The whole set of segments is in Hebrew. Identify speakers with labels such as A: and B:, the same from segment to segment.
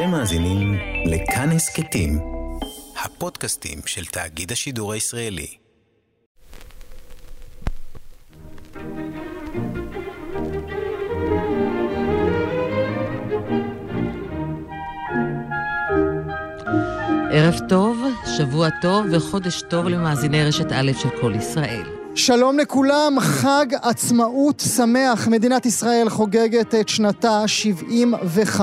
A: אתם מאזינים לכאן הסכתים, הפודקאסטים של תאגיד השידור הישראלי.
B: ערב טוב, שבוע טוב וחודש טוב למאזיני רשת א' של כל ישראל.
C: שלום לכולם, חג עצמאות שמח. מדינת ישראל חוגגת את שנתה ה-75,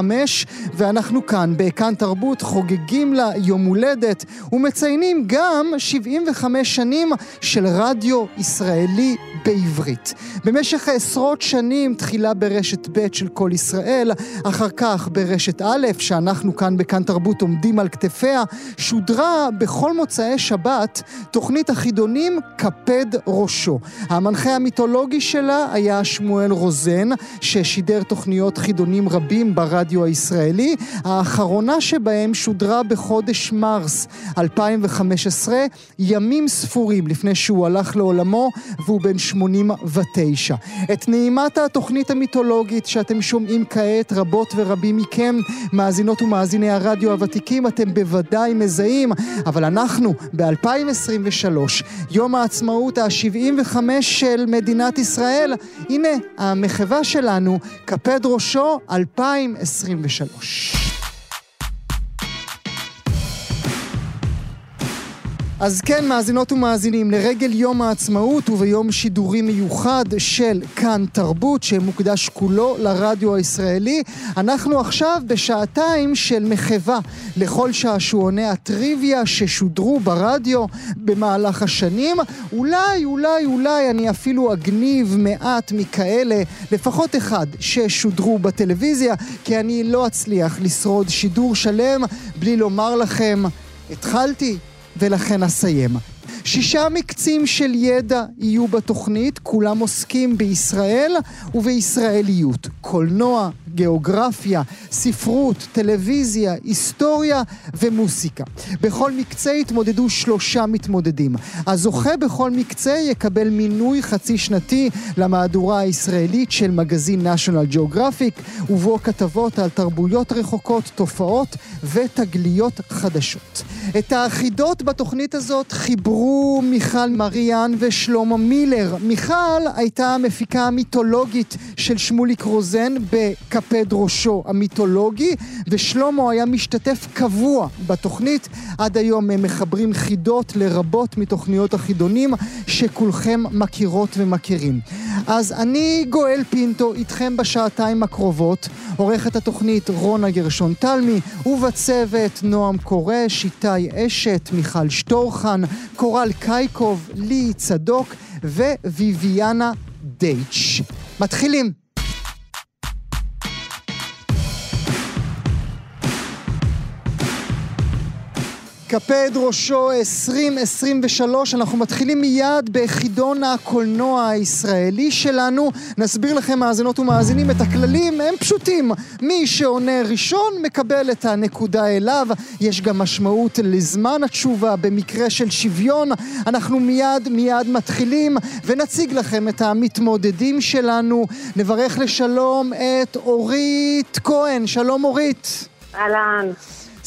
C: ואנחנו כאן, בכאן תרבות, חוגגים לה יום הולדת, ומציינים גם 75 שנים של רדיו ישראלי בעברית. במשך עשרות שנים, תחילה ברשת ב' של כל ישראל, אחר כך ברשת א', שאנחנו כאן בכאן תרבות עומדים על כתפיה, שודרה בכל מוצאי שבת תוכנית החידונים קפד ראשו. המנחה המיתולוגי שלה היה שמואל רוזן, ששידר תוכניות חידונים רבים ברדיו הישראלי. האחרונה שבהם שודרה בחודש מרס 2015, ימים ספורים לפני שהוא הלך לעולמו, והוא בן 89. את נעימת התוכנית המיתולוגית שאתם שומעים כעת, רבות ורבים מכם, מאזינות ומאזיני הרדיו הוותיקים, אתם בוודאי מזהים, אבל אנחנו ב-2023, יום העצמאות ה-75 של מדינת ישראל, הנה המחווה שלנו, קפד ראשו 2023. אז כן, מאזינות ומאזינים, לרגל יום העצמאות וביום שידורי מיוחד של כאן תרבות, שמוקדש כולו לרדיו הישראלי, אנחנו עכשיו בשעתיים של מחווה לכל שעשועוני הטריוויה ששודרו ברדיו במהלך השנים. אולי, אולי, אולי אני אפילו אגניב מעט מכאלה, לפחות אחד, ששודרו בטלוויזיה, כי אני לא אצליח לשרוד שידור שלם בלי לומר לכם, התחלתי ולכן אסיים. שישה מקצים של ידע יהיו בתוכנית, כולם עוסקים בישראל ובישראליות. קולנוע, גיאוגרפיה, ספרות, טלוויזיה, היסטוריה ומוסיקה. בכל מקצה יתמודדו שלושה מתמודדים. הזוכה בכל מקצה יקבל מינוי חצי שנתי למהדורה הישראלית של מגזין national geographic, ובו כתבות על תרבויות רחוקות, תופעות ותגליות חדשות. את האחידות בתוכנית הזאת חיברו מיכל מריאן ושלמה מילר. מיכל הייתה המפיקה המיתולוגית של שמוליק רוזן בקפד ראשו המיתולוגי, ושלמה היה משתתף קבוע בתוכנית. עד היום הם מחברים חידות לרבות מתוכניות החידונים שכולכם מכירות ומכירים. אז אני גואל פינטו איתכם בשעתיים הקרובות, עורכת התוכנית רונה גרשון תלמי, ובצוות נועם קורש, איתי אשת, מיכל שטורחן, קורל קייקוב, לי צדוק וויביאנה דייץ'. מתחילים. קפד ראשו 2023, אנחנו מתחילים מיד בחידון הקולנוע הישראלי שלנו. נסביר לכם, מאזינות ומאזינים, את הכללים, הם פשוטים. מי שעונה ראשון מקבל את הנקודה אליו. יש גם משמעות לזמן התשובה במקרה של שוויון. אנחנו מיד מיד מתחילים ונציג לכם את המתמודדים שלנו. נברך לשלום את אורית כהן. שלום אורית.
D: אהלן.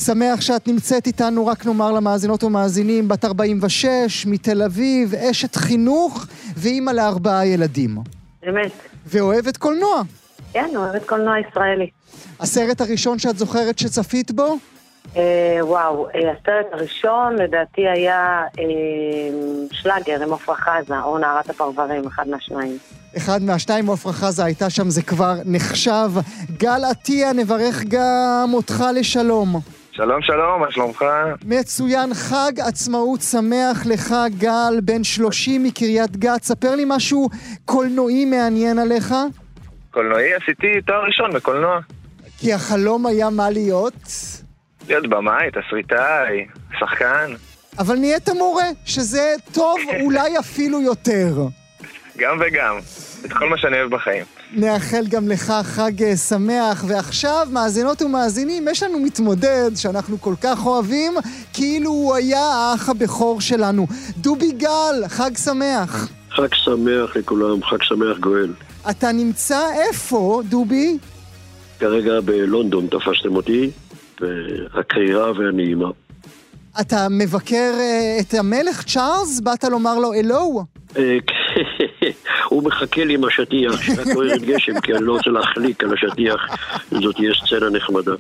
C: שמח שאת נמצאת איתנו, רק נאמר למאזינות ומאזינים, בת 46, מתל אביב, אשת חינוך ואימא לארבעה ילדים.
D: אמת.
C: ואוהבת קולנוע.
D: כן, אוהבת קולנוע ישראלי.
C: הסרט הראשון שאת זוכרת שצפית בו?
D: אה, וואו, אה, הסרט הראשון לדעתי היה אה, שלאגר עם עפרה חזה, או נערת הפרברים, אחד מהשניים.
C: אחד מהשניים, עפרה חזה הייתה שם, זה כבר נחשב. גל עטיה, נברך גם אותך לשלום.
E: שלום, שלום, מה שלומך?
C: מצוין, חג עצמאות שמח לך, גל, בן 30 מקריית גת. ספר לי משהו קולנועי מעניין עליך.
E: קולנועי? עשיתי תואר ראשון בקולנוע.
C: כי החלום היה מה להיות?
E: להיות במאי, תסריטאי, שחקן.
C: אבל נהיית מורה, שזה טוב אולי אפילו יותר.
E: גם וגם, את כל מה שאני אוהב בחיים.
C: נאחל גם לך חג אה, שמח. ועכשיו, מאזינות ומאזינים, יש לנו מתמודד שאנחנו כל כך אוהבים, כאילו הוא היה האח הבכור שלנו. דובי גל, חג שמח.
F: חג שמח לכולם, חג שמח גואל.
C: אתה נמצא איפה, דובי?
F: כרגע בלונדון תפשתם אותי. והקרירה והנעימה.
C: אתה מבקר אה, את המלך צ'ארלס? באת לומר לו אלוהו?
F: הוא מחכה לי עם השטיח, שרק לא ירד גשם, כי אני לא רוצה להחליק על השטיח, זאת תהיה סצנה נחמדה.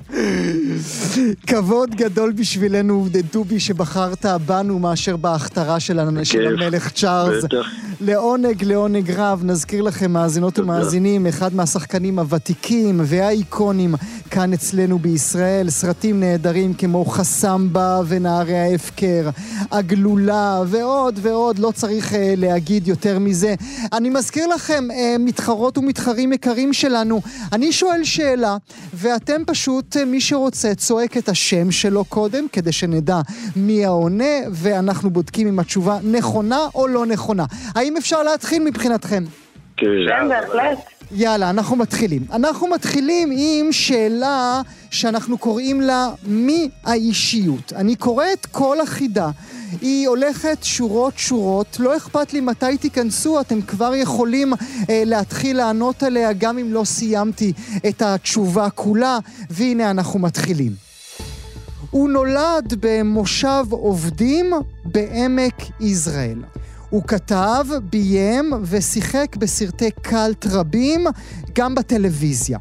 C: כבוד גדול בשבילנו, דובי, שבחרת בנו מאשר בהכתרה של המלך צ'ארלס. לעונג, לעונג רב, נזכיר לכם, מאזינות. ומאזינים, אחד מהשחקנים הוותיקים והאיקונים כאן אצלנו בישראל, סרטים נהדרים כמו חסמבה ונערי ההפקר, הגלולה ועוד ועוד, לא צריך אה, להגיד יותר מזה. אני מזכיר לכם, אה, מתחרות ומתחרים יקרים שלנו, אני שואל שאלה, ואתם פשוט, אה, מי שרוצה, צועק את השם שלו קודם, כדי שנדע מי העונה, ואנחנו בודקים אם התשובה נכונה או לא נכונה. האם אפשר להתחיל מבחינתכם?
F: כן.
D: כן, בהחלט.
C: יאללה, אנחנו מתחילים. אנחנו מתחילים עם שאלה שאנחנו קוראים לה מי האישיות. אני קורא את כל החידה. היא הולכת שורות שורות, לא אכפת לי מתי תיכנסו, אתם כבר יכולים אה, להתחיל לענות עליה גם אם לא סיימתי את התשובה כולה, והנה אנחנו מתחילים. הוא נולד במושב עובדים בעמק יזרעאל. הוא כתב, ביים ושיחק בסרטי קאלט רבים, גם בטלוויזיה.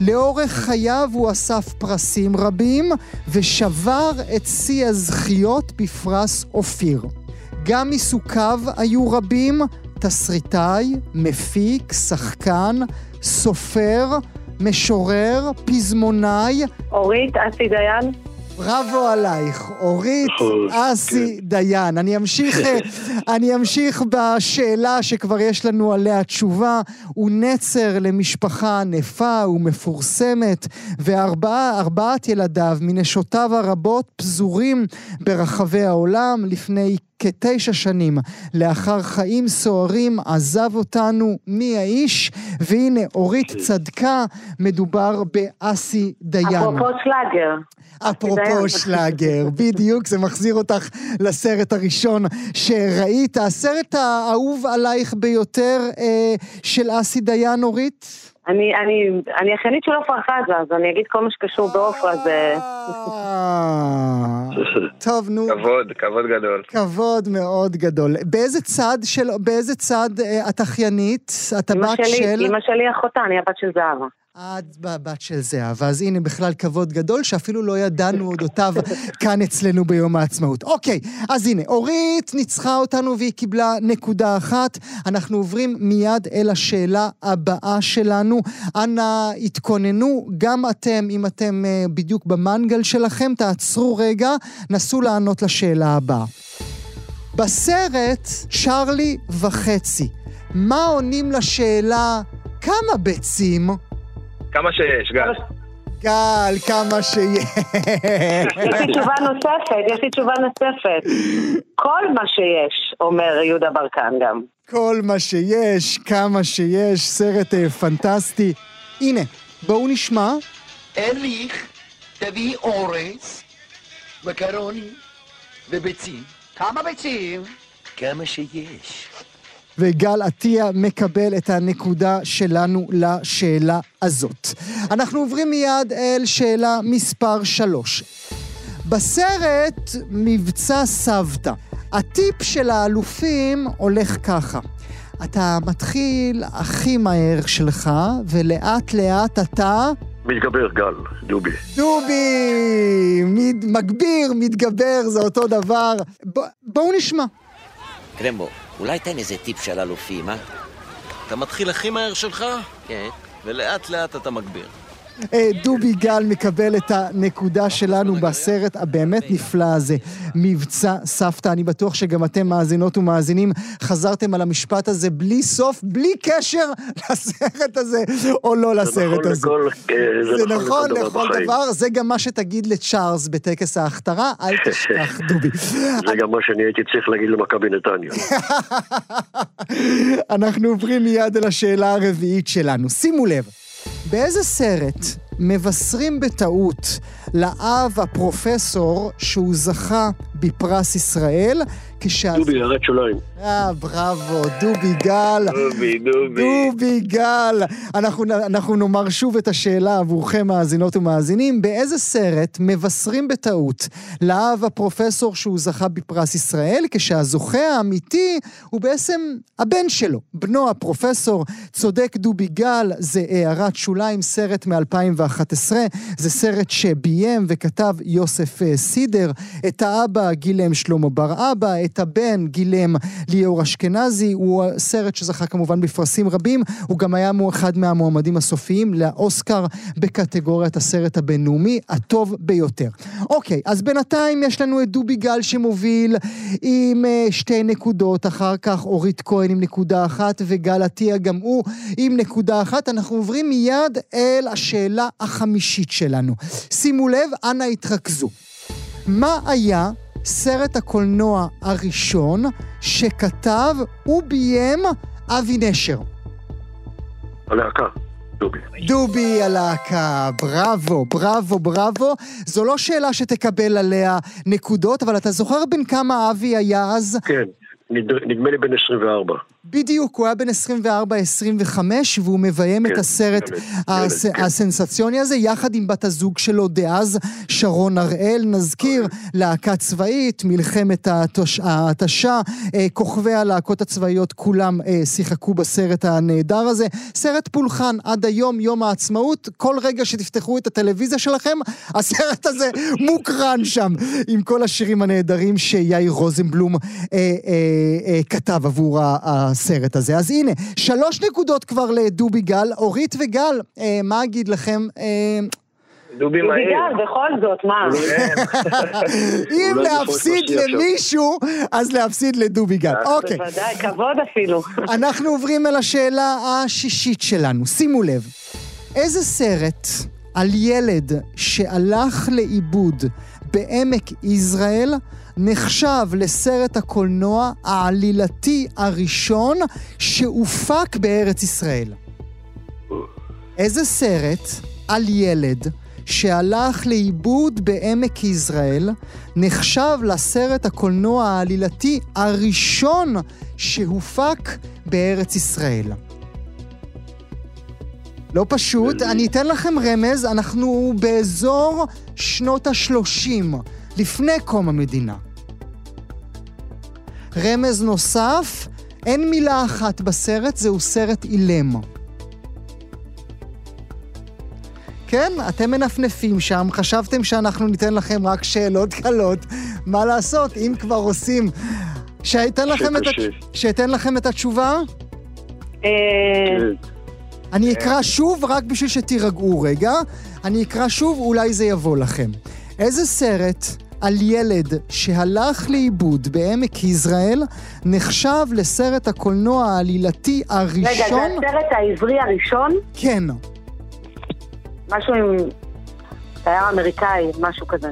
C: לאורך חייו הוא אסף פרסים רבים ושבר את שיא הזכיות בפרס אופיר. גם עיסוקיו היו רבים, תסריטאי, מפיק, שחקן, סופר, משורר, פזמונאי,
D: אורית, אסי דיין.
C: בראבו עלייך, אורית
F: נכון,
C: אסי דיין. אני אמשיך, אני אמשיך בשאלה שכבר יש לנו עליה תשובה. הוא נצר למשפחה ענפה ומפורסמת, וארבעת ילדיו מנשותיו הרבות פזורים ברחבי העולם. לפני כתשע שנים לאחר חיים סוערים עזב אותנו מי האיש, והנה אורית צדקה, מדובר באסי דיין.
D: אפרופו שלאגר.
C: אפרופו. שלאגר, בדיוק, זה מחזיר אותך לסרט הראשון שראית. הסרט האהוב עלייך ביותר אה, של אסי דיין, אורית?
D: אני, אני, אני אחיינית של עופרה חזה, אז אני אגיד כל מה שקשור בעופרה זה...
C: אה, טוב, נו,
E: כבוד, כבוד גדול.
C: כבוד מאוד גדול. באיזה צד של, באיזה צד אה, את אחיינית? את
D: אמא
C: הבת
D: שלי,
C: של...
D: אמא שלי אחותה, אני הבת של זהבה.
C: את בבת של זהבה, אז הנה בכלל כבוד גדול שאפילו לא ידענו אודותיו כאן אצלנו ביום העצמאות. אוקיי, אז הנה, אורית ניצחה אותנו והיא קיבלה נקודה אחת. אנחנו עוברים מיד אל השאלה הבאה שלנו. אנא התכוננו, גם אתם, אם אתם אה, בדיוק במנגל שלכם, תעצרו רגע, נסו לענות לשאלה הבאה. בסרט צ'רלי וחצי, מה עונים לשאלה כמה ביצים?
E: כמה שיש, גל.
C: גל, כמה שיש.
D: יש לי תשובה נוספת, יש לי תשובה נוספת. כל מה שיש, אומר יהודה ברקן גם.
C: כל מה שיש, כמה שיש, סרט אה, פנטסטי. הנה, בואו נשמע.
G: ארליך, תביא אורז, מקרוני וביצים. כמה ביצים? כמה שיש.
C: וגל עטיה מקבל את הנקודה שלנו לשאלה הזאת. אנחנו עוברים מיד אל שאלה מספר שלוש. בסרט מבצע סבתא, הטיפ של האלופים הולך ככה. אתה מתחיל הכי מהר שלך, ולאט לאט אתה...
F: מתגבר גל, דובי.
C: דובי! מגביר, מתגבר, זה אותו דבר. ב, בואו נשמע.
H: קרמבו, אולי תן איזה טיפ של אלופים, אה?
I: אתה מתחיל הכי מהר שלך,
H: כן.
I: ולאט לאט אתה מגביר.
C: אה, דובי גל מקבל את הנקודה שלנו בסרט הבאמת נפלא הזה, מבצע סבתא. אני בטוח שגם אתם מאזינות ומאזינים חזרתם על המשפט הזה בלי סוף, בלי קשר לסרט הזה או לא לסרט
F: נכון
C: הזה.
F: אה,
C: זה נכון
F: דבר
C: לכל. דבר, זה גם מה שתגיד לצ'ארלס בטקס ההכתרה, אל תשכח, דובי.
F: זה גם מה שאני הייתי צריך להגיד למכבי נתניה.
C: אנחנו עוברים מיד אל השאלה הרביעית שלנו. שימו לב, באיזה סרט מבשרים בטעות לאב הפרופסור שהוא זכה בפרס ישראל, כשה...
F: דובי, הערת שוליים.
C: אה, בראבו, דובי גל.
E: דובי, דובי.
C: דובי גל. אנחנו, אנחנו נאמר שוב את השאלה עבורכם, מאזינות ומאזינים. באיזה סרט מבשרים בטעות לאב הפרופסור שהוא זכה בפרס ישראל, כשהזוכה האמיתי הוא בעצם הבן שלו, בנו הפרופסור. צודק דובי גל, זה הערת שוליים, סרט מ-2011. זה סרט שביים וכתב יוסף אה, סידר. את האבא גילם שלמה בר אבא, את הבן גילם ליאור אשכנזי, הוא סרט שזכה כמובן בפרסים רבים, הוא גם היה אחד מהמועמדים הסופיים לאוסקר בקטגוריית הסרט הבינלאומי הטוב ביותר. אוקיי, אז בינתיים יש לנו את דובי גל שמוביל עם uh, שתי נקודות, אחר כך אורית כהן עם נקודה אחת וגל עטיה גם הוא עם נקודה אחת. אנחנו עוברים מיד אל השאלה החמישית שלנו. שימו לב, אנא התרכזו. מה היה סרט הקולנוע הראשון שכתב וביים אבי נשר.
F: הלהקה, דובי.
C: דובי הלהקה, בראבו, בראבו, בראבו. זו לא שאלה שתקבל עליה נקודות, אבל אתה זוכר בן כמה אבי היה אז?
F: כן, נדמה לי בן 24.
C: בדיוק, הוא היה בן 24-25, והוא מביים כן, את הסרט הס... ילד, כן. הסנסציוני הזה, יחד עם בת הזוג שלו דאז, שרון הראל. נזכיר. להקה צבאית, מלחמת ההתשה, אה, כוכבי הלהקות הצבאיות כולם אה, שיחקו בסרט הנהדר הזה. סרט פולחן עד היום, יום העצמאות, כל רגע שתפתחו את הטלוויזיה שלכם, הסרט הזה מוקרן שם, עם כל השירים הנהדרים שיאיר רוזנבלום אה, אה, אה, כתב עבור. הסרט הזה. אז הנה, שלוש נקודות כבר לדובי גל. אורית וגל, אה, מה אגיד לכם? אה,
D: דובי מהיר. דובי גל, בכל זאת, מה?
C: אם להפסיד למישהו, אז להפסיד לדובי גל. אוקיי.
D: בוודאי, כבוד אפילו.
C: אנחנו עוברים אל השאלה השישית שלנו. שימו לב, איזה סרט על ילד שהלך לאיבוד בעמק יזרעאל נחשב לסרט הקולנוע העלילתי הראשון שהופק בארץ ישראל. איזה סרט על ילד שהלך לאיבוד בעמק יזרעאל נחשב לסרט הקולנוע העלילתי הראשון שהופק בארץ ישראל. לא פשוט, אני אתן לכם רמז, אנחנו באזור שנות ה-30. לפני קום המדינה. רמז נוסף, אין מילה אחת בסרט, זהו סרט אילם. כן, אתם מנפנפים שם, חשבתם שאנחנו ניתן לכם רק שאלות קלות. מה לעשות, אם כבר עושים... שאתן לכם, את, שאתן לכם את התשובה?
D: אה,
C: אני אקרא שוב רק בשביל שתירגעו רגע. אני אקרא שוב, אולי זה יבוא לכם. איזה סרט על ילד שהלך לאיבוד בעמק יזרעאל נחשב לסרט הקולנוע העלילתי הראשון... רגע,
D: זה הסרט העברי הראשון?
C: כן.
D: משהו עם צייר אמריקאי, משהו כזה.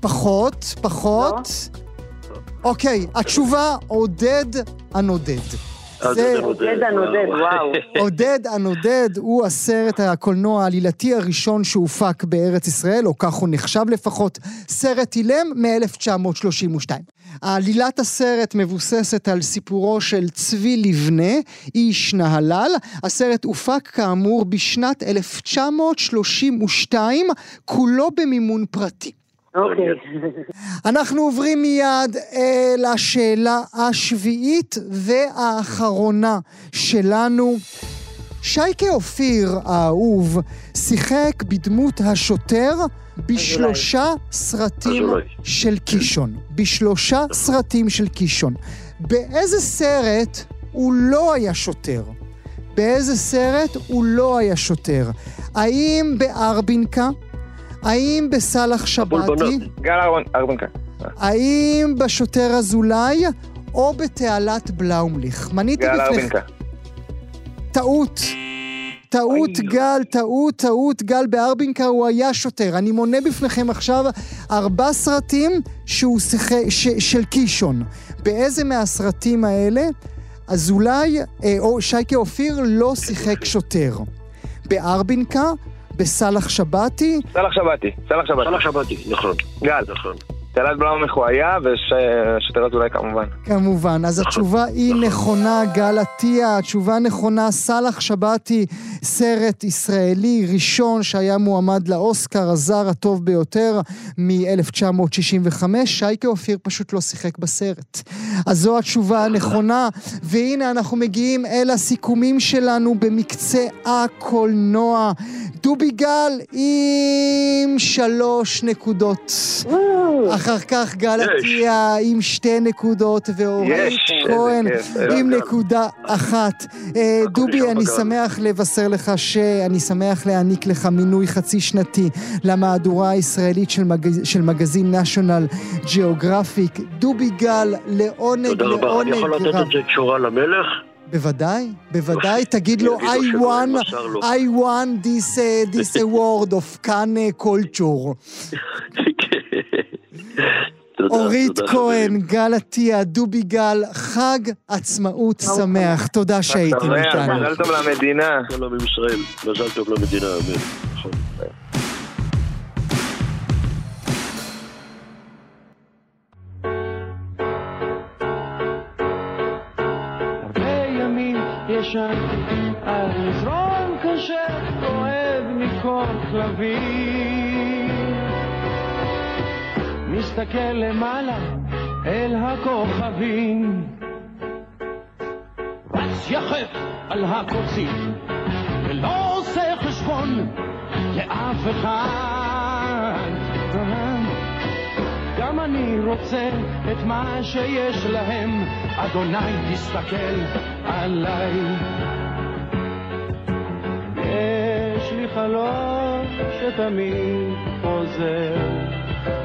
C: פחות, פחות. לא? אוקיי, התשובה עודד הנודד.
D: עודד הנודד, וואו.
C: עודד הנודד הוא הסרט הקולנוע העלילתי הראשון שהופק בארץ ישראל, או כך הוא נחשב לפחות, סרט אילם מ-1932. עלילת הסרט מבוססת על סיפורו של צבי לבנה, איש נהלל. הסרט הופק כאמור בשנת 1932, כולו במימון פרטי.
D: אוקיי.
C: אנחנו עוברים מיד אה, לשאלה השביעית והאחרונה שלנו. שייקה אופיר האהוב שיחק בדמות השוטר בשלושה סרטים של קישון. בשלושה סרטים של קישון. באיזה סרט הוא לא היה שוטר? באיזה סרט הוא לא היה שוטר? האם בארבינקה? האם בסאלח שבתי?
E: גל ארבנקה.
C: האם בשוטר אזולאי או בתעלת בלאומליך? מניתי
E: בפניך... גל ארבנקה.
C: טעות. טעות גל, טעות, טעות גל בארבינקה, הוא היה שוטר. אני מונה בפניכם עכשיו ארבע סרטים שהוא שיחק, ש, של קישון. באיזה מהסרטים האלה אזולאי, אה, או שייקה אופיר לא שיחק שוטר? בארבינקה, בסאלח שבתי?
E: סאלח שבתי, סאלח שבתי.
F: סאלח שבתי, נכון.
E: גל.
F: נכון.
E: תלת בלם מחויה ושוטר אזולאי כמובן.
C: כמובן. אז התשובה היא נכונה, גל עטיה. התשובה נכונה, סאלח שבתי, סרט ישראלי ראשון שהיה מועמד לאוסקר, הזר הטוב ביותר מ-1965. שייקה אופיר פשוט לא שיחק בסרט. אז זו התשובה הנכונה, והנה אנחנו מגיעים אל הסיכומים שלנו במקצה הקולנוע. דובי גל עם שלוש נקודות. אחר כך גל. עטיה עם שתי נקודות, ואורית כהן
E: איזה
C: עם. נקודה אחת. אה, דובי, אני. שמח לבשר לך שאני שמח להעניק לך מינוי חצי שנתי למהדורה הישראלית של, מגז... של מגזין national geographic. דובי גל, לעונג,
F: תודה רבה. אני
C: לעונג
F: יכול לתת. את זה תשורה למלך?
C: בוודאי, בוודאי, תגיד לו,
F: אני אגיד
C: I
F: לו שלא,
C: won. I won this, uh, this award of כאן culture.
F: תודה,
C: אורית
F: תודה,
C: כהן,
F: חברים.
C: גל עטיה, דובי גל, חג עצמאות שמח. תודה שהייתם איתנו.
E: מזל טוב למדינה.
F: שלום עם ישראל, מזל טוב למדינה, אמן. נכון.
J: על מזרון קשה, כואב מכל כלבים. מסתכל למעלה אל הכוכבים, רץ יחף על הקוצים, ולא עושה חשבון לאף אחד. גם אני רוצה את מה שיש להם, אדוני תסתכל עליי. יש לי חלום שתמיד חוזר,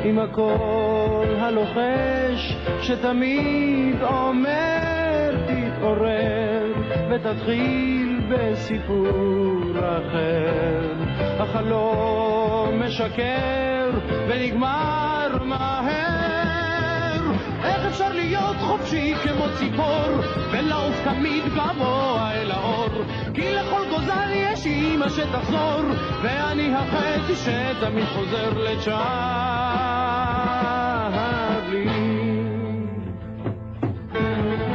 J: עם הקול הלוחש שתמיד אומר תתעורר ותתחיל בסיפור אחר. החלום משקר ונגמר מהר. איך אפשר להיות חופשי כמו ציפור ולעוף תמיד גבוה אל האור? כי לכל גוזל יש אימא שתחזור ואני החצי שתמיד חוזר לצ'ארלי.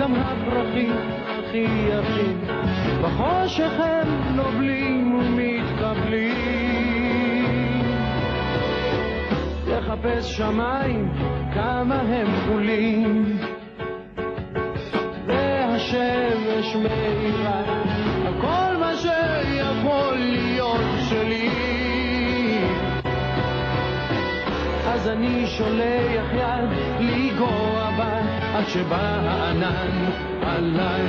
J: גם הפרחים הכי יפים בחושך הם נובלים ומתקבלים. לחפש שמיים כמה הם כחולים והשמש מאירה אז אני שולח יד לנגוע בה עד שבא הענן עליי.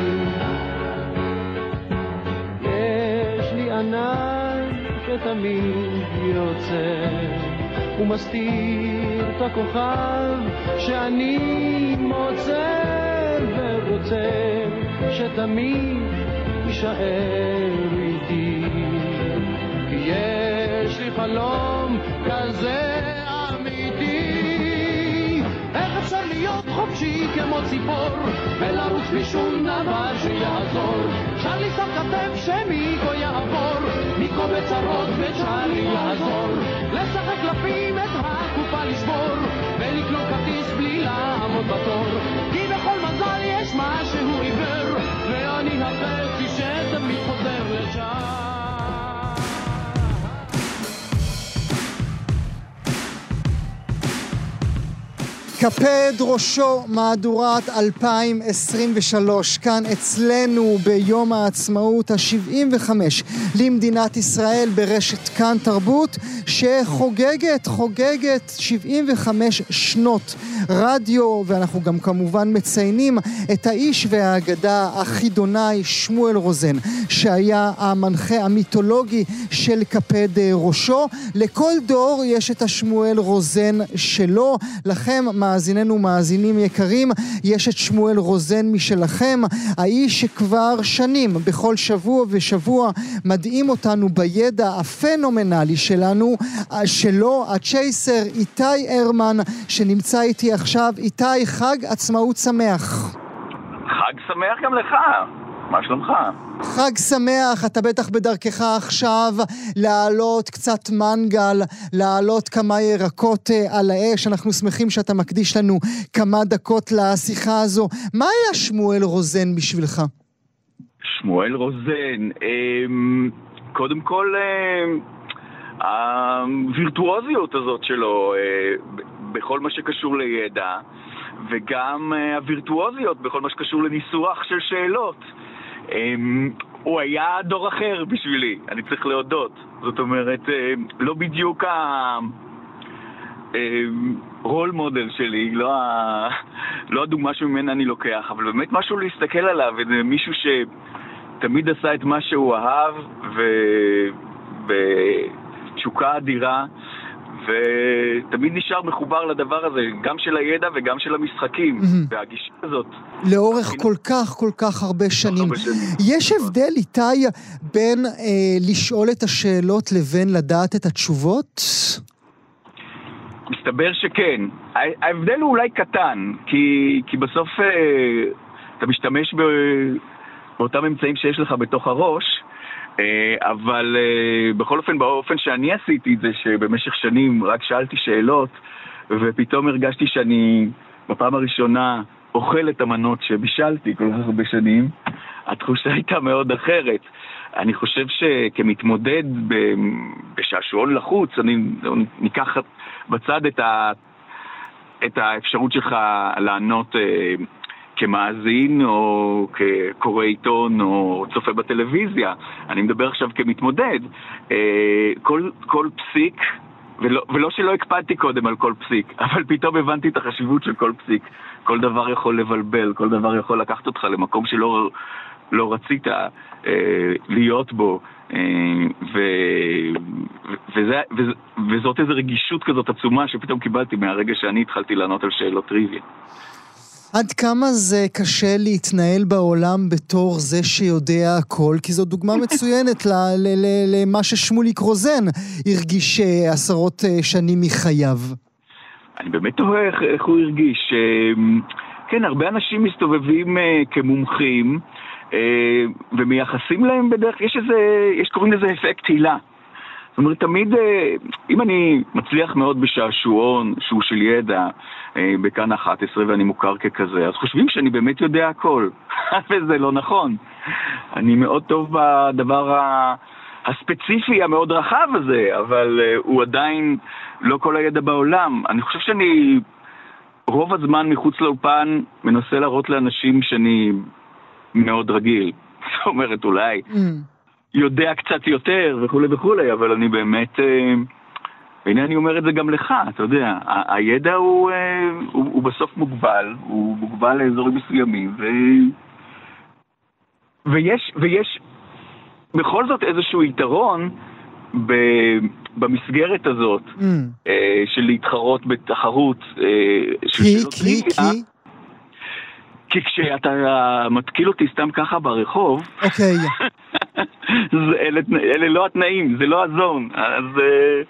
J: יש לי ענן שתמיד יוצא ומסתיר את הכוכב שאני מוצא ורוצה שתמיד יישאר איתי. כי יש לי חלום חופשי כמו ציפור ולרוץ בלי שום דבר שיעזור צ'רלי שם כתף שמיקו יעבור מיקו בצרות וצ'רלי יעזור לשחק קלפים את הקופה לשבור ולקנות כרטיס בלי לעמוד בתור. כי בכל מזל יש משהו עיוור ואני החצי שתמיד חוזר לשם
C: קפד ראשו מהדורת 2023, כאן אצלנו ביום העצמאות ה-75 למדינת ישראל ברשת כאן תרבות, שחוגגת, חוגגת 75 שנות רדיו, ואנחנו גם כמובן מציינים את האיש והאגדה החידונאי שמואל רוזן, שהיה המנחה המיתולוגי של קפד ראשו. לכל דור יש את השמואל רוזן שלו, לכם מאזיננו מאזינים יקרים, יש את שמואל רוזן משלכם, האיש שכבר שנים בכל שבוע ושבוע מדהים אותנו בידע הפנומנלי שלנו, שלו, הצ'ייסר איתי הרמן, שנמצא איתי עכשיו. איתי, חג עצמאות שמח.
K: חג שמח גם לך. מה שלומך?
C: חג שמח, אתה בטח בדרכך עכשיו להעלות קצת מנגל, להעלות כמה ירקות אה, על האש. אנחנו שמחים שאתה מקדיש לנו כמה דקות לשיחה הזו. מה היה שמואל רוזן בשבילך?
K: שמואל רוזן, אמ, קודם כל, אמ, הווירטואוזיות הזאת שלו אה, בכל מה שקשור לידע, וגם אה, הווירטואוזיות בכל מה שקשור לניסוח של שאלות. אמ, הוא היה דור אחר בשבילי, אני צריך להודות. זאת אומרת, אה, לא בדיוק ה... רול מודל שלי, לא, ה... לא הדוגמה שממנה אני לוקח, אבל באמת משהו להסתכל עליו, וזה מישהו שתמיד עשה את מה שהוא אהב, ו... בתשוקה אדירה, ותמיד נשאר מחובר לדבר הזה, גם של הידע וגם של המשחקים, mm-hmm. והגישה הזאת.
C: לאורך כל כך כל כך הרבה שנים. הרבה שנים. יש הבדל, איתי, בין אה, לשאול את השאלות לבין לדעת את התשובות?
K: מסתבר שכן. ההבדל הוא אולי קטן, כי, כי בסוף אה, אתה משתמש ב, באותם אמצעים שיש לך בתוך הראש, אבל אה, בכל אופן, באופן שאני עשיתי את זה, שבמשך שנים רק שאלתי שאלות, ופתאום הרגשתי שאני בפעם הראשונה אוכל את המנות שבישלתי כל כך הרבה שנים, התחושה הייתה מאוד אחרת. אני חושב שכמתמודד בשעשועון לחוץ, אני ניקח בצד את, ה, את האפשרות שלך לענות אה, כמאזין או כקורא עיתון או צופה בטלוויזיה, אני מדבר עכשיו כמתמודד, אה, כל, כל פסיק, ולא, ולא שלא הקפדתי קודם על כל פסיק, אבל פתאום הבנתי את החשיבות של כל פסיק. כל דבר יכול לבלבל, כל דבר יכול לקחת אותך למקום שלא לא רצית אה, להיות בו. אה, ו, וזה, וזאת איזו רגישות כזאת עצומה שפתאום קיבלתי מהרגע שאני התחלתי לענות על שאלות טריוויה.
C: עד כמה זה קשה להתנהל בעולם בתור זה שיודע הכל? כי זו דוגמה מצוינת למה ששמוליק רוזן הרגיש אה, עשרות אה, שנים מחייו.
K: אני באמת תוהה איך, איך הוא הרגיש. אה, כן, הרבה אנשים מסתובבים כמומחים ומייחסים להם בדרך, יש איזה, יש קוראים לזה אפקט הילה. זאת אומרת, תמיד, אה, אם אני מצליח מאוד בשעשועון שהוא של ידע אה, בכאן 11 ואני מוכר ככזה, אז חושבים שאני באמת יודע הכל, וזה לא נכון. אני מאוד טוב בדבר הספציפי המאוד רחב הזה, אבל אה, הוא עדיין לא כל הידע בעולם. אני חושב שאני רוב הזמן מחוץ לאופן מנסה להראות לאנשים שאני מאוד רגיל. זאת אומרת, אולי mm. יודע קצת יותר וכולי וכולי, אבל אני באמת... אה, והנה אני אומר את זה גם לך, אתה יודע, הידע הוא, אה, הוא, הוא בסוף מוגבל, הוא מוגבל לאזורים מסוימים, ו... ויש, ויש בכל זאת איזשהו יתרון ב, במסגרת הזאת mm. אה, של להתחרות בתחרות
C: של כי, כי, כי?
K: כי כשאתה מתקיל אותי סתם ככה ברחוב,
C: אוקיי.
K: אלה, אלה לא התנאים, זה לא הזון. אז... אה,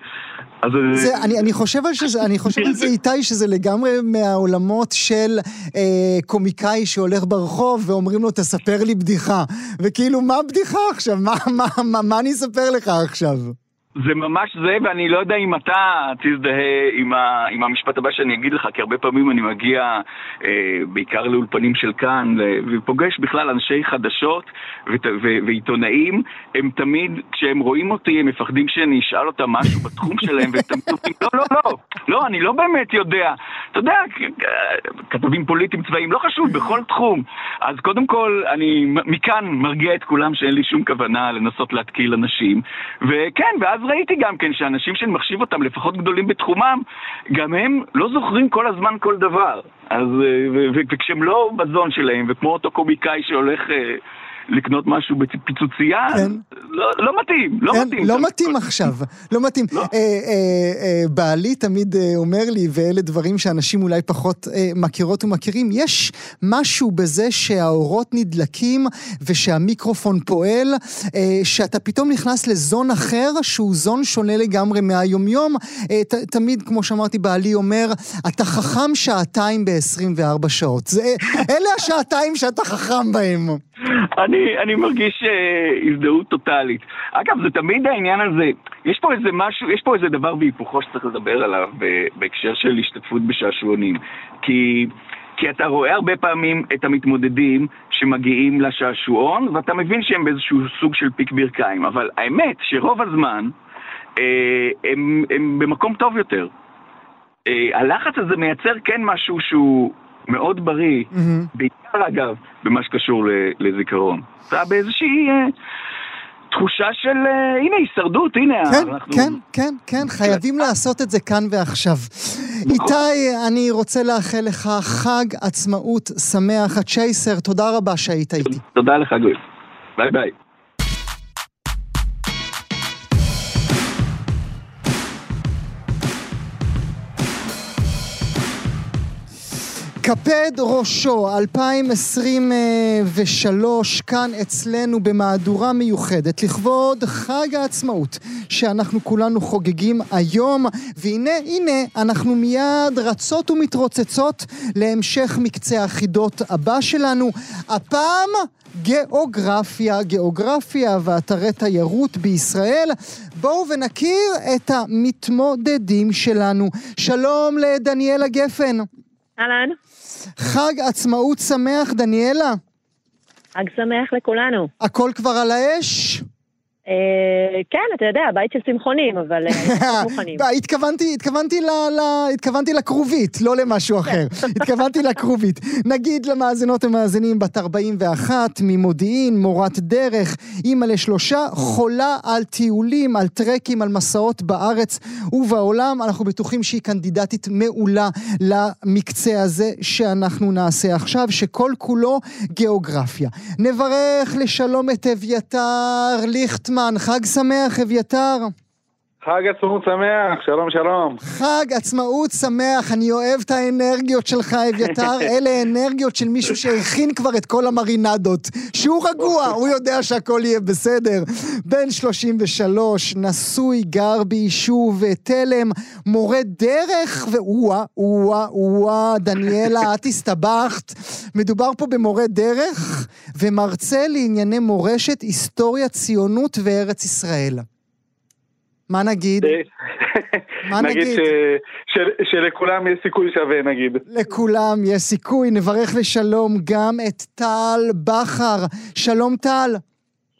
K: אז... אה,
C: זה, אני, אני חושב על שזה, אני חושב על זה איתי, שזה לגמרי מהעולמות של אה, קומיקאי שהולך ברחוב ואומרים לו, תספר לי בדיחה. וכאילו, מה בדיחה עכשיו? מה, מה, מה, מה אני אספר לך עכשיו?
K: זה ממש זה, ואני לא יודע אם אתה תזדהה עם, ה, עם המשפט הבא שאני אגיד לך, כי הרבה פעמים אני מגיע אה, בעיקר לאולפנים של כאן, ופוגש בכלל אנשי חדשות ו, ו, ועיתונאים, הם תמיד, כשהם רואים אותי, הם מפחדים שאני אשאל אותם משהו בתחום שלהם, והם תמיד לא, לא, לא, לא, אני לא באמת יודע. אתה יודע, כתבים פוליטיים צבאיים, לא חשוב, בכל תחום. אז קודם כל, אני מכאן מרגיע את כולם שאין לי שום כוונה לנסות להתקיל אנשים, וכן, ואז ראיתי גם כן שאנשים שאני מחשיב אותם, לפחות גדולים בתחומם, גם הם לא זוכרים כל הזמן כל דבר. אז, אה, וכשהם לא בזון שלהם, וכמו אותו קומיקאי שהולך... לקנות משהו בפיצוצייה, כן. לא, לא מתאים, לא כן, מתאים.
C: לא מתאים עכשיו, לא מתאים. לא. אה, אה, אה, בעלי תמיד אה, אומר לי, ואלה דברים שאנשים אולי פחות אה, מכירות ומכירים, יש משהו בזה שהאורות נדלקים ושהמיקרופון פועל, אה, שאתה פתאום נכנס לזון אחר, שהוא זון שונה לגמרי מהיומיום. אה, ת, תמיד, כמו שאמרתי, בעלי אומר, אתה חכם שעתיים ב-24 שעות. זה, אלה השעתיים שאתה חכם בהם.
K: אני, אני מרגיש אה, הזדהות טוטאלית. אגב, זה תמיד העניין הזה, יש פה איזה משהו, יש פה איזה דבר בהיפוכו שצריך לדבר עליו ב- בהקשר של השתתפות בשעשועונים. כי, כי אתה רואה הרבה פעמים את המתמודדים שמגיעים לשעשועון, ואתה מבין שהם באיזשהו סוג של פיק ברכיים, אבל האמת שרוב הזמן אה, הם, הם במקום טוב יותר. אה, הלחץ הזה מייצר כן משהו שהוא מאוד בריא, בעיקר אגב, במה שקשור לזיכרון. אתה באיזושהי אה, תחושה של, אה, הנה, הישרדות, הנה,
C: כן,
K: אנחנו...
C: כן, כן, כן, חייבים לעשות את זה כאן ועכשיו. איתי, אני רוצה לאחל לך חג עצמאות שמח. הצ'ייסר, תודה רבה שהיית איתי.
K: תודה לך, גוי. ביי ביי.
C: קפד ראשו, 2023, כאן אצלנו במהדורה מיוחדת לכבוד חג העצמאות שאנחנו כולנו חוגגים היום והנה, הנה, אנחנו מיד רצות ומתרוצצות להמשך מקצה החידות הבא שלנו הפעם גיאוגרפיה, גיאוגרפיה ואתרי תיירות בישראל. בואו ונכיר את המתמודדים שלנו. שלום לדניאלה גפן.
L: אהלן.
C: חג עצמאות שמח, דניאלה.
L: חג שמח לכולנו.
C: הכל כבר על האש?
L: אה, כן, אתה יודע, בית של צמחונים, אבל אה, מוכנים.
C: התכוונתי, התכוונתי, ל, ל, התכוונתי לכרובית, לא למשהו אחר. התכוונתי לכרובית. נגיד למאזינות ומאזינים בת 41, ממודיעין, מורת דרך, אימא לשלושה, חולה על טיולים, על טרקים, על מסעות בארץ ובעולם. אנחנו בטוחים שהיא קנדידטית מעולה למקצה הזה שאנחנו נעשה עכשיו, שכל כולו גיאוגרפיה. נברך לשלום את אביתר ליכטמן. חג שמח, אביתר.
E: חג עצמאות שמח, שלום שלום.
C: חג עצמאות שמח, אני אוהב את האנרגיות שלך, אביתר. אלה אנרגיות של מישהו שהכין כבר את כל המרינדות. שהוא רגוע, הוא יודע שהכל יהיה בסדר. בן 33, נשוי, גר ביישוב תלם, מורה דרך, ואוה, אוה, אוה, דניאלה, את הסתבכת. מדובר פה במורה דרך ומרצה לענייני מורשת, היסטוריה, ציונות וארץ ישראל. מה נגיד? מה
E: נגיד?
C: נגיד?
E: ש- של- שלכולם יש סיכוי שווה נגיד.
C: לכולם יש סיכוי. נברך לשלום גם את טל בכר. שלום טל.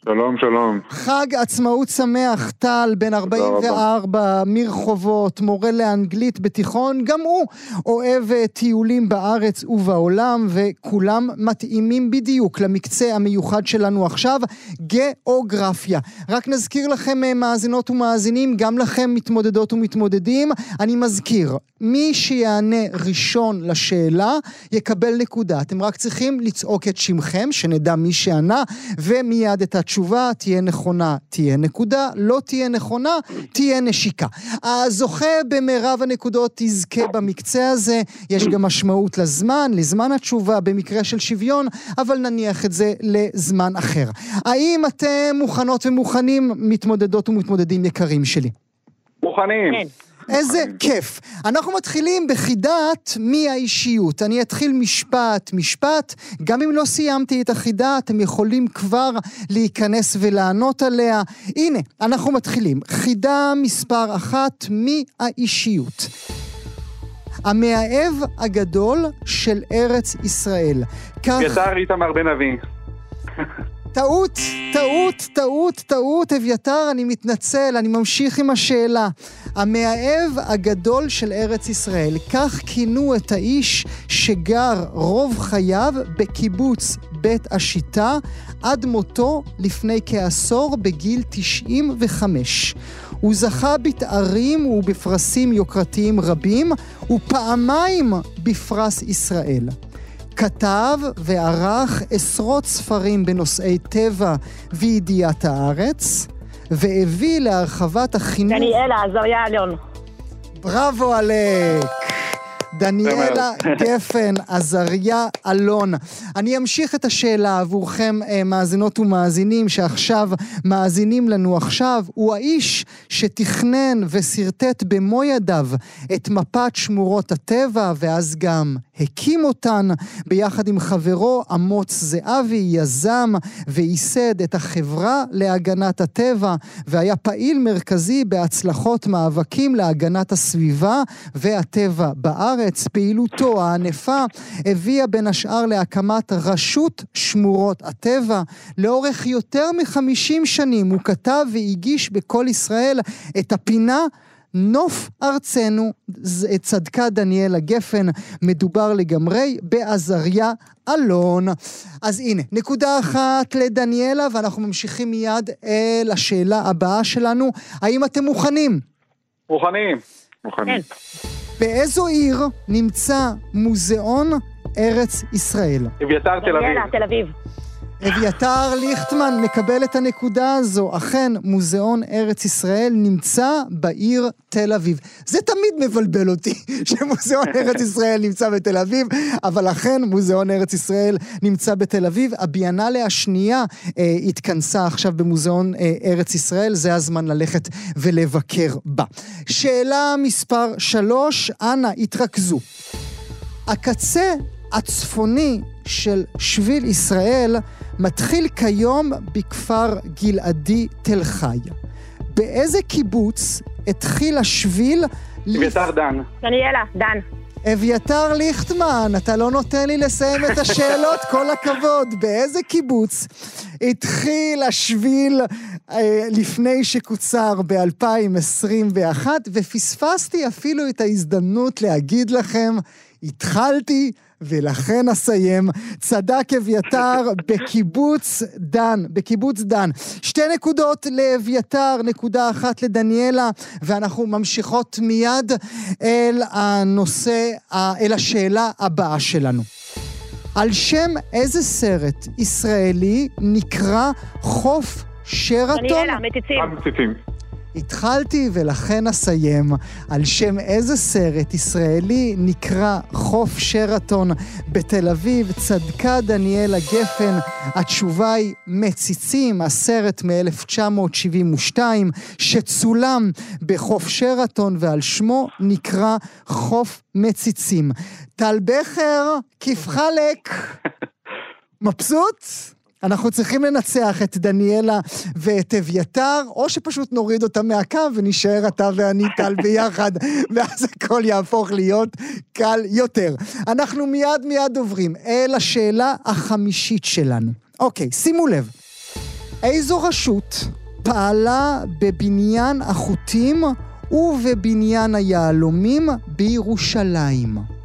E: שלום שלום.
C: חג עצמאות שמח, טל, בן 44, מרחובות, מורה לאנגלית בתיכון, גם הוא אוהב אה, טיולים בארץ ובעולם, וכולם מתאימים בדיוק למקצה המיוחד שלנו עכשיו, גיאוגרפיה. רק נזכיר לכם, אה, מאזינות ומאזינים, גם לכם מתמודדות ומתמודדים, אני מזכיר, מי שיענה ראשון לשאלה יקבל נקודה. אתם רק צריכים לצעוק את שמכם, שנדע מי שענה, ומיד את התשובה תהיה נכונה, תהיה נקודה, לא תהיה נכונה, תהיה נשיקה. הזוכה במרב הנקודות יזכה במקצה הזה, יש גם משמעות לזמן, לזמן התשובה במקרה של שוויון, אבל נניח את זה לזמן אחר. האם אתם מוכנות ומוכנים, מתמודדות ומתמודדים יקרים שלי?
E: מוכנים.
L: כן.
C: איזה כיף. אנחנו מתחילים בחידת מי האישיות. אני אתחיל משפט, משפט. גם אם לא סיימתי את החידה, אתם יכולים כבר להיכנס ולענות עליה. הנה, אנחנו מתחילים. חידה מספר אחת, מי האישיות? המאהב הגדול של ארץ ישראל. כך...
E: אביתר איתמר בן אבי.
C: טעות, טעות, טעות, טעות, אביתר, אני מתנצל, אני ממשיך עם השאלה. המאהב הגדול של ארץ ישראל, כך כינו את האיש שגר רוב חייו בקיבוץ בית השיטה, עד מותו לפני כעשור בגיל 95. הוא זכה בתארים ובפרסים יוקרתיים רבים, ופעמיים בפרס ישראל. כתב וערך עשרות ספרים בנושאי טבע וידיעת הארץ, והביא להרחבת החינוך...
L: דניאלה, עזריה אלון.
C: בראבו עלק! דניאלה גפן, עזריה אלון. אני אמשיך את השאלה עבורכם, אה, מאזינות ומאזינים, שעכשיו מאזינים לנו עכשיו. הוא האיש שתכנן ושרטט במו ידיו את מפת שמורות הטבע, ואז גם הקים אותן. ביחד עם חברו אמוץ זהבי יזם וייסד את החברה להגנת הטבע, והיה פעיל מרכזי בהצלחות מאבקים להגנת הסביבה והטבע בארץ. פעילותו הענפה הביאה בין השאר להקמת רשות שמורות הטבע. לאורך יותר מ-50 שנים הוא כתב והגיש בקול ישראל את הפינה נוף ארצנו, צדקה דניאלה גפן, מדובר לגמרי בעזריה אלון. אז הנה, נקודה אחת לדניאלה, ואנחנו ממשיכים מיד אל השאלה הבאה שלנו. האם אתם מוכנים?
E: מוכנים. מוכנים.
C: באיזו עיר נמצא מוזיאון ארץ ישראל?
E: אביתר תל אביב.
L: דניאלה, תל אביב.
C: אביתר ליכטמן מקבל את הנקודה הזו. אכן, מוזיאון ארץ ישראל נמצא בעיר תל אביב. זה תמיד מבלבל אותי, שמוזיאון ארץ ישראל נמצא בתל אביב, אבל אכן, מוזיאון ארץ ישראל נמצא בתל אביב. הביאנלה השנייה אה, התכנסה עכשיו במוזיאון אה, ארץ ישראל, זה הזמן ללכת ולבקר בה. שאלה מספר שלוש, אנא, התרכזו. הקצה הצפוני של שביל ישראל מתחיל כיום בכפר גלעדי תל חי. באיזה קיבוץ התחיל השביל...
E: אביתר דן.
L: דניאלה, דן.
C: אביתר ליכטמן, אתה לא נותן לי לסיים את השאלות, כל הכבוד. באיזה קיבוץ התחיל השביל אה, לפני שקוצר ב-2021, ופספסתי אפילו את ההזדמנות להגיד לכם, התחלתי ולכן אסיים. צדק אביתר בקיבוץ דן, בקיבוץ דן. שתי נקודות לאביתר, נקודה אחת לדניאלה, ואנחנו ממשיכות מיד אל הנושא, אל השאלה הבאה שלנו. על שם איזה סרט ישראלי נקרא חוף שרתון?
L: דניאלה, מציצים.
C: התחלתי ולכן אסיים. על שם איזה סרט ישראלי נקרא חוף שרתון בתל אביב? צדקה דניאלה גפן. התשובה היא מציצים, הסרט מ-1972 שצולם בחוף שרתון ועל שמו נקרא חוף מציצים. טל בכר, כיף חלק. מבסוט? אנחנו צריכים לנצח את דניאלה ואת אביתר, או שפשוט נוריד אותם מהקו ונשאר אתה ואני טל ביחד, ואז הכל יהפוך להיות קל יותר. אנחנו מיד מיד עוברים אל השאלה החמישית שלנו. אוקיי, שימו לב. איזו רשות פעלה בבניין החוטים ובבניין היהלומים בירושלים?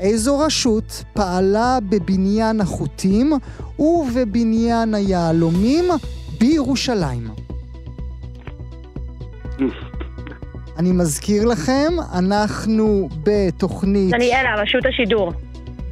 C: איזו רשות פעלה בבניין החוטים ובבניין היהלומים בירושלים? אני מזכיר לכם, אנחנו בתוכנית...
L: דניאלה, רשות השידור.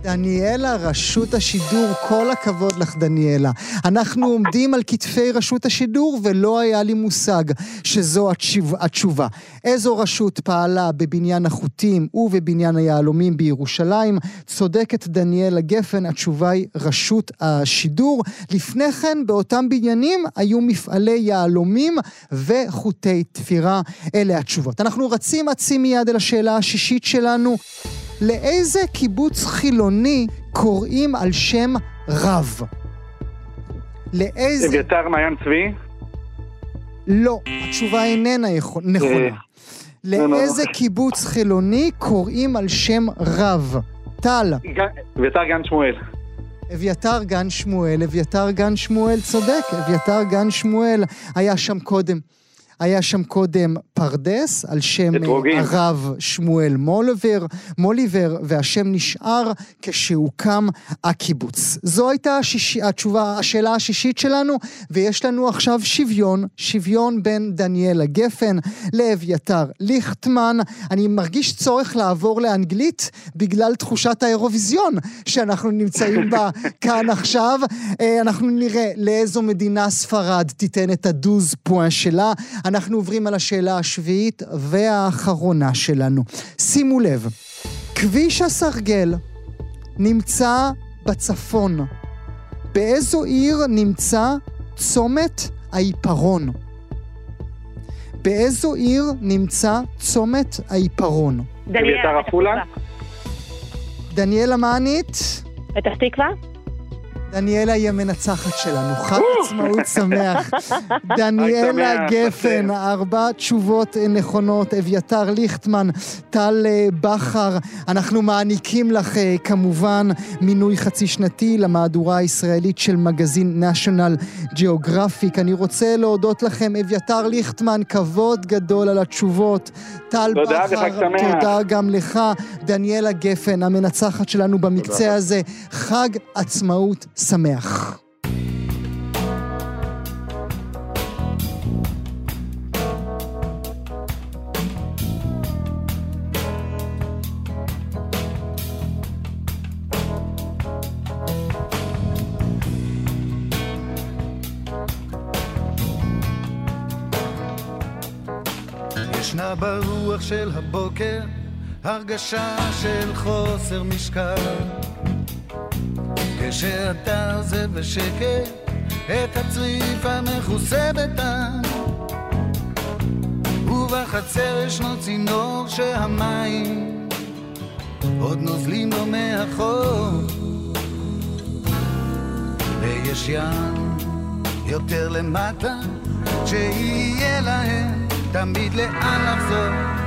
C: דניאלה, רשות השידור, כל הכבוד לך, דניאלה. אנחנו עומדים על כתפי רשות השידור, ולא היה לי מושג שזו התשוב, התשובה. איזו רשות פעלה בבניין החוטים ובבניין היהלומים בירושלים? צודקת דניאלה גפן, התשובה היא רשות השידור. לפני כן, באותם בניינים היו מפעלי יהלומים וחוטי תפירה. אלה התשובות. אנחנו רצים אצים מיד אל השאלה השישית שלנו. לאיזה קיבוץ חילוני קוראים על שם רב? לאיזה...
E: אביתר מעיין צבי?
C: לא, התשובה איננה יכול- נכונה.
E: אה,
C: לאיזה
E: לא.
C: קיבוץ חילוני קוראים על שם רב? טל,
E: אביתר גן שמואל.
C: אביתר גן שמואל, אביתר גן שמואל צודק, אביתר גן שמואל היה שם קודם. היה שם קודם פרדס, על שם. אה, הרב שמואל מוליבר, מוליבר, והשם נשאר כשהוקם הקיבוץ. זו הייתה השישי, התשובה, השאלה השישית שלנו, ויש לנו עכשיו שוויון, שוויון בין דניאלה גפן לאביתר ליכטמן. אני מרגיש צורך לעבור לאנגלית בגלל תחושת האירוויזיון שאנחנו נמצאים בה כאן עכשיו. אה, אנחנו נראה לאיזו מדינה ספרד תיתן את הדוז פואן שלה. אנחנו עוברים על השאלה השביעית והאחרונה שלנו. שימו לב, כביש הסרגל נמצא בצפון. באיזו עיר נמצא צומת העיפרון? באיזו עיר נמצא צומת העיפרון?
L: דניאלה,
E: אביתר עפולה?
C: דניאלה, מה ענית?
L: פתח תקווה?
C: דניאלה היא המנצחת שלנו, חג עצמאות שמח. דניאלה גפן, ארבע תשובות נכונות, אביתר ליכטמן, טל אה, בכר. אנחנו מעניקים לך אה, כמובן מינוי חצי שנתי למהדורה הישראלית של מגזין national geographic. אני רוצה להודות לכם, אביתר ליכטמן, כבוד גדול על התשובות. טל בכר. תודה גם לך. דניאלה גפן, המנצחת שלנו במקצה הזה. חג עצמאות שמח.
M: ישנה ברוח של הבוקר הרגשה של חוסר משקל כשאתה עוזב בשקט את הצריף המכוסה בטעם. ובחצר ישנו צינור שהמים עוד נוזלים לו מאחור. ויש ים יותר למטה שיהיה להם תמיד לאן לחזור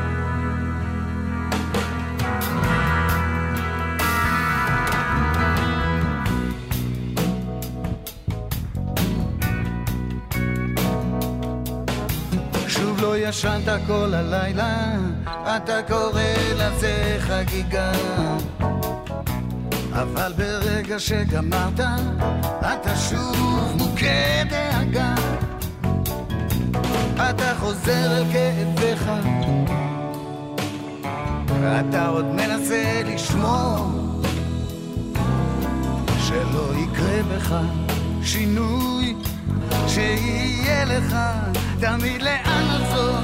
M: ישנת כל הלילה, אתה קורא לזה חגיגה. אבל ברגע שגמרת, אתה שוב מוכה דאגה. אתה חוזר אל כאביך, אתה עוד מנסה לשמור שלא יקרה בך שינוי, שיהיה לך תמיד לאן לחזור.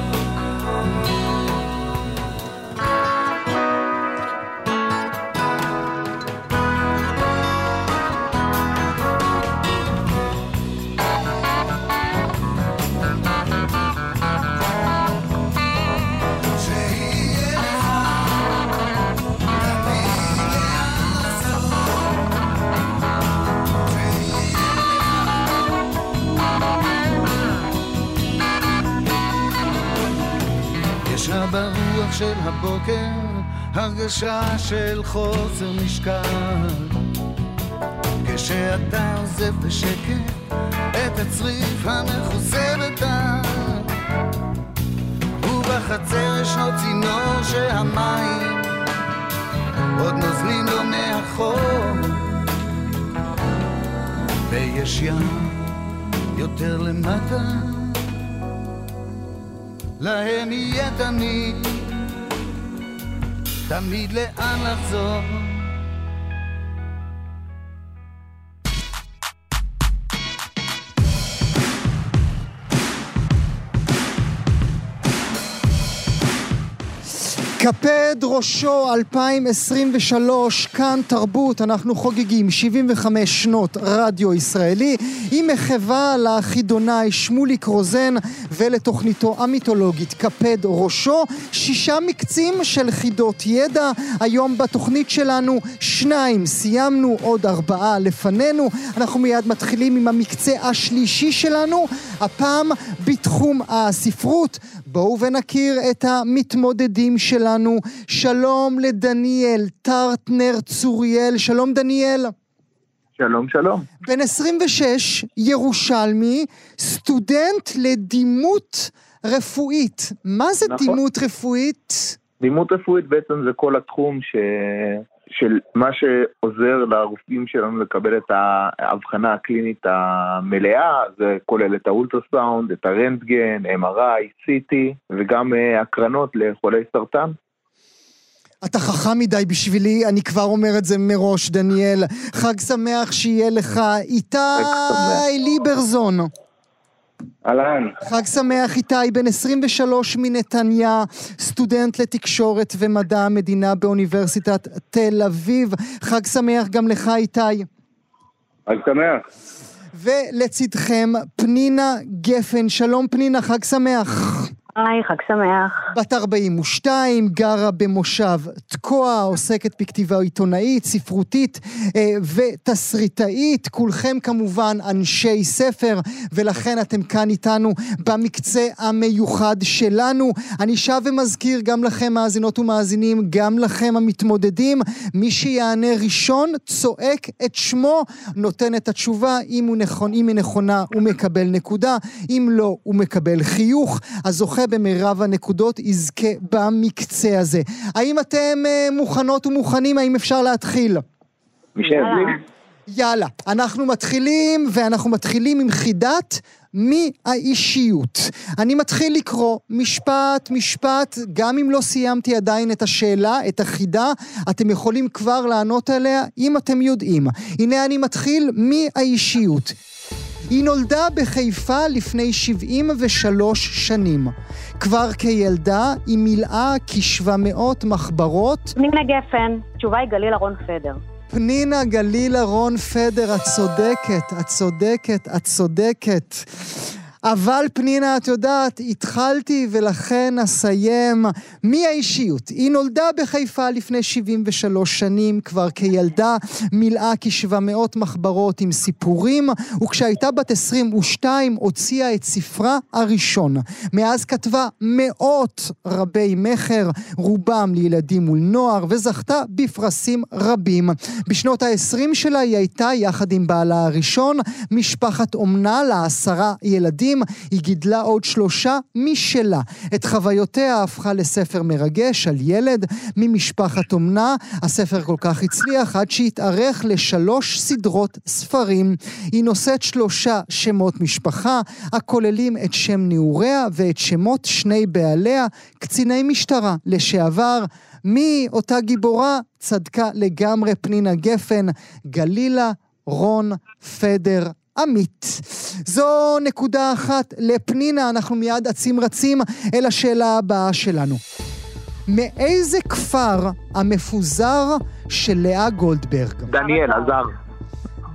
M: של הבוקר הרגשה של חוסר משקל. כשאתה עוזב בשקט את הצריף המכוסה בדם ובחצר ישנו צינור שהמים עוד נוזלים לו מאחור. ויש ים יותר למטה להם יהיה תמיד, תמיד לאן לחזור.
C: קפד ראשו 2023, כאן תרבות, אנחנו חוגגים 75 שנות רדיו ישראלי עם מחווה לחידונאי שמוליק רוזן ולתוכניתו המיתולוגית קפד ראשו, שישה מקצים של חידות ידע, היום בתוכנית שלנו שניים, סיימנו עוד ארבעה לפנינו, אנחנו מיד מתחילים עם המקצה השלישי שלנו, הפעם בתחום הספרות. בואו ונכיר את המתמודדים שלנו. שלום לדניאל טרטנר צוריאל. שלום דניאל.
E: שלום, שלום.
C: בן 26, ירושלמי, סטודנט לדימות רפואית. מה זה
E: נכון.
C: דימות רפואית?
E: דימות רפואית בעצם זה כל התחום ש... של מה שעוזר לרופאים שלנו לקבל את ההבחנה הקלינית המלאה, זה כולל את האולטרסאונד, את הרנטגן, MRI, CT וגם אה, הקרנות לחולי סרטן.
C: אתה חכם מדי בשבילי, אני כבר אומר את זה מראש, דניאל. חג שמח שיהיה לך. איתי ליברזון.
E: אהלן.
C: חג שמח איתי, בן 23 מנתניה, סטודנט לתקשורת ומדע המדינה באוניברסיטת תל אביב. חג שמח גם לך איתי.
E: חג שמח.
C: ולצידכם פנינה גפן. שלום פנינה, חג שמח.
L: היי, חג שמח.
C: בת 42, גרה במושב תקוע, עוסקת בכתיבה עיתונאית, ספרותית אה, ותסריטאית. כולכם כמובן אנשי ספר, ולכן אתם כאן איתנו במקצה המיוחד שלנו. אני שב ומזכיר גם לכם מאזינות ומאזינים, גם לכם המתמודדים, מי שיענה ראשון צועק את שמו, נותן את התשובה, אם, נכון, אם היא נכונה הוא מקבל נקודה, אם לא הוא מקבל חיוך. הזוכה במרב הנקודות יזכה במקצה הזה. האם אתם uh, מוכנות ומוכנים? האם אפשר להתחיל? יאללה, אנחנו מתחילים, ואנחנו מתחילים עם חידת מי האישיות. אני מתחיל לקרוא משפט, משפט, גם אם לא סיימתי עדיין את השאלה, את החידה, אתם יכולים כבר לענות עליה אם אתם יודעים. הנה אני מתחיל, מי האישיות. היא נולדה בחיפה לפני 73 שנים. כבר כילדה היא מילאה כ-700 מחברות.
L: פנינה גפן, תשובה היא גליל אהרון פדר.
C: פנינה גליל אהרון פדר, את צודקת, את צודקת, את צודקת. אבל פנינה, את יודעת, התחלתי ולכן אסיים. מי האישיות? היא נולדה בחיפה לפני 73 שנים, כבר כילדה מילאה כ-700 מחברות עם סיפורים, וכשהייתה בת 22 הוציאה את ספרה הראשון. מאז כתבה מאות רבי מכר, רובם לילדים מול נוער, וזכתה בפרסים רבים. בשנות ה-20 שלה היא הייתה, יחד עם בעלה הראשון, משפחת אומנה לעשרה ילדים. היא גידלה עוד שלושה משלה. את חוויותיה הפכה לספר מרגש על ילד ממשפחת אומנה. הספר כל כך הצליח עד שהתארך לשלוש סדרות ספרים. היא נושאת שלושה שמות משפחה, הכוללים את שם נעוריה ואת שמות שני בעליה, קציני משטרה לשעבר. מי אותה גיבורה? צדקה לגמרי פנינה גפן, גלילה רון פדר עמית. זו נקודה אחת לפנינה, אנחנו מיד אצים רצים אל השאלה הבאה שלנו. מאיזה כפר המפוזר של לאה גולדברג?
E: דניאל, עזר.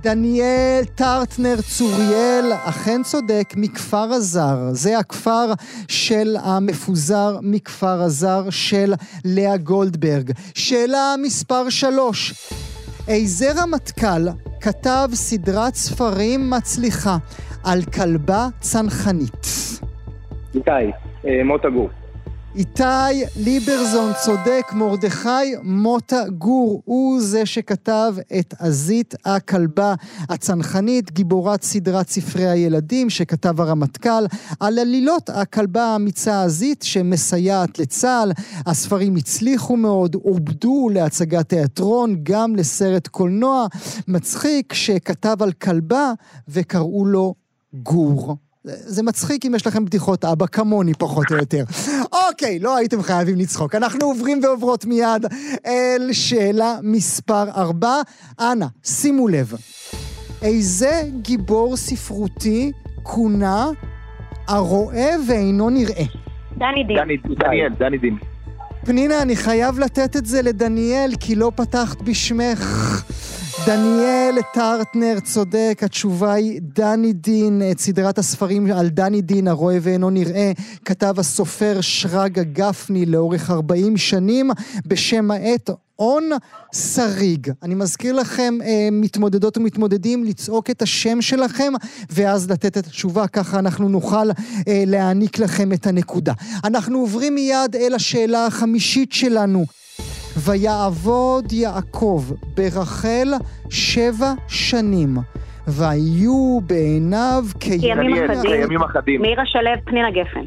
C: דניאל טרטנר צוריאל, אכן צודק, מכפר הזר. זה הכפר של המפוזר מכפר הזר של לאה גולדברג. שאלה מספר שלוש. איזה רמטכ"ל כתב סדרת ספרים מצליחה על כלבה צנחנית?
N: איתי, אה, מוטה גור.
C: איתי ליברזון צודק, מרדכי מוטה גור הוא זה שכתב את עזית הכלבה הצנחנית, גיבורת סדרת ספרי הילדים שכתב הרמטכ"ל, על עלילות הכלבה האמיצה עזית שמסייעת לצה"ל. הספרים הצליחו מאוד, עובדו להצגת תיאטרון, גם לסרט קולנוע מצחיק שכתב על כלבה וקראו לו גור. זה מצחיק אם יש לכם בדיחות אבא כמוני פחות או יותר. אוקיי, לא הייתם חייבים לצחוק. אנחנו עוברים ועוברות מיד אל שאלה מספר 4. אנא, שימו לב. איזה גיבור ספרותי כונה הרואה ואינו נראה?
L: דני דין.
E: דניאל, דני דין.
C: פנינה, אני חייב לתת את זה לדניאל, כי לא פתחת בשמך. דניאל טרטנר צודק, התשובה היא דני דין, את סדרת הספרים על דני דין, הרואה ואינו נראה, כתב הסופר שרגא גפני לאורך 40 שנים, בשם העט און שריג. אני מזכיר לכם, אה, מתמודדות ומתמודדים, לצעוק את השם שלכם, ואז לתת את התשובה, ככה אנחנו נוכל אה, להעניק לכם את הנקודה. אנחנו עוברים מיד אל השאלה החמישית שלנו. ויעבוד יעקב ברחל שבע שנים, והיו בעיניו
L: כימים אחדים.
E: כימים אחדים.
L: מאירה שלו, פנינה גפן.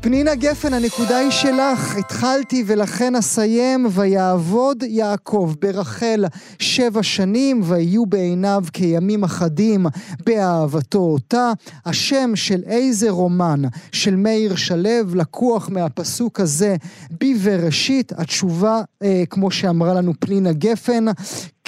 C: פנינה גפן, הנקודה היא שלך. התחלתי ולכן אסיים. ויעבוד יעקב ברחל שבע שנים, ויהיו בעיניו כימים אחדים באהבתו אותה. השם של איזה רומן של מאיר שלו לקוח מהפסוק הזה בבראשית. התשובה, אה, כמו שאמרה לנו פנינה גפן,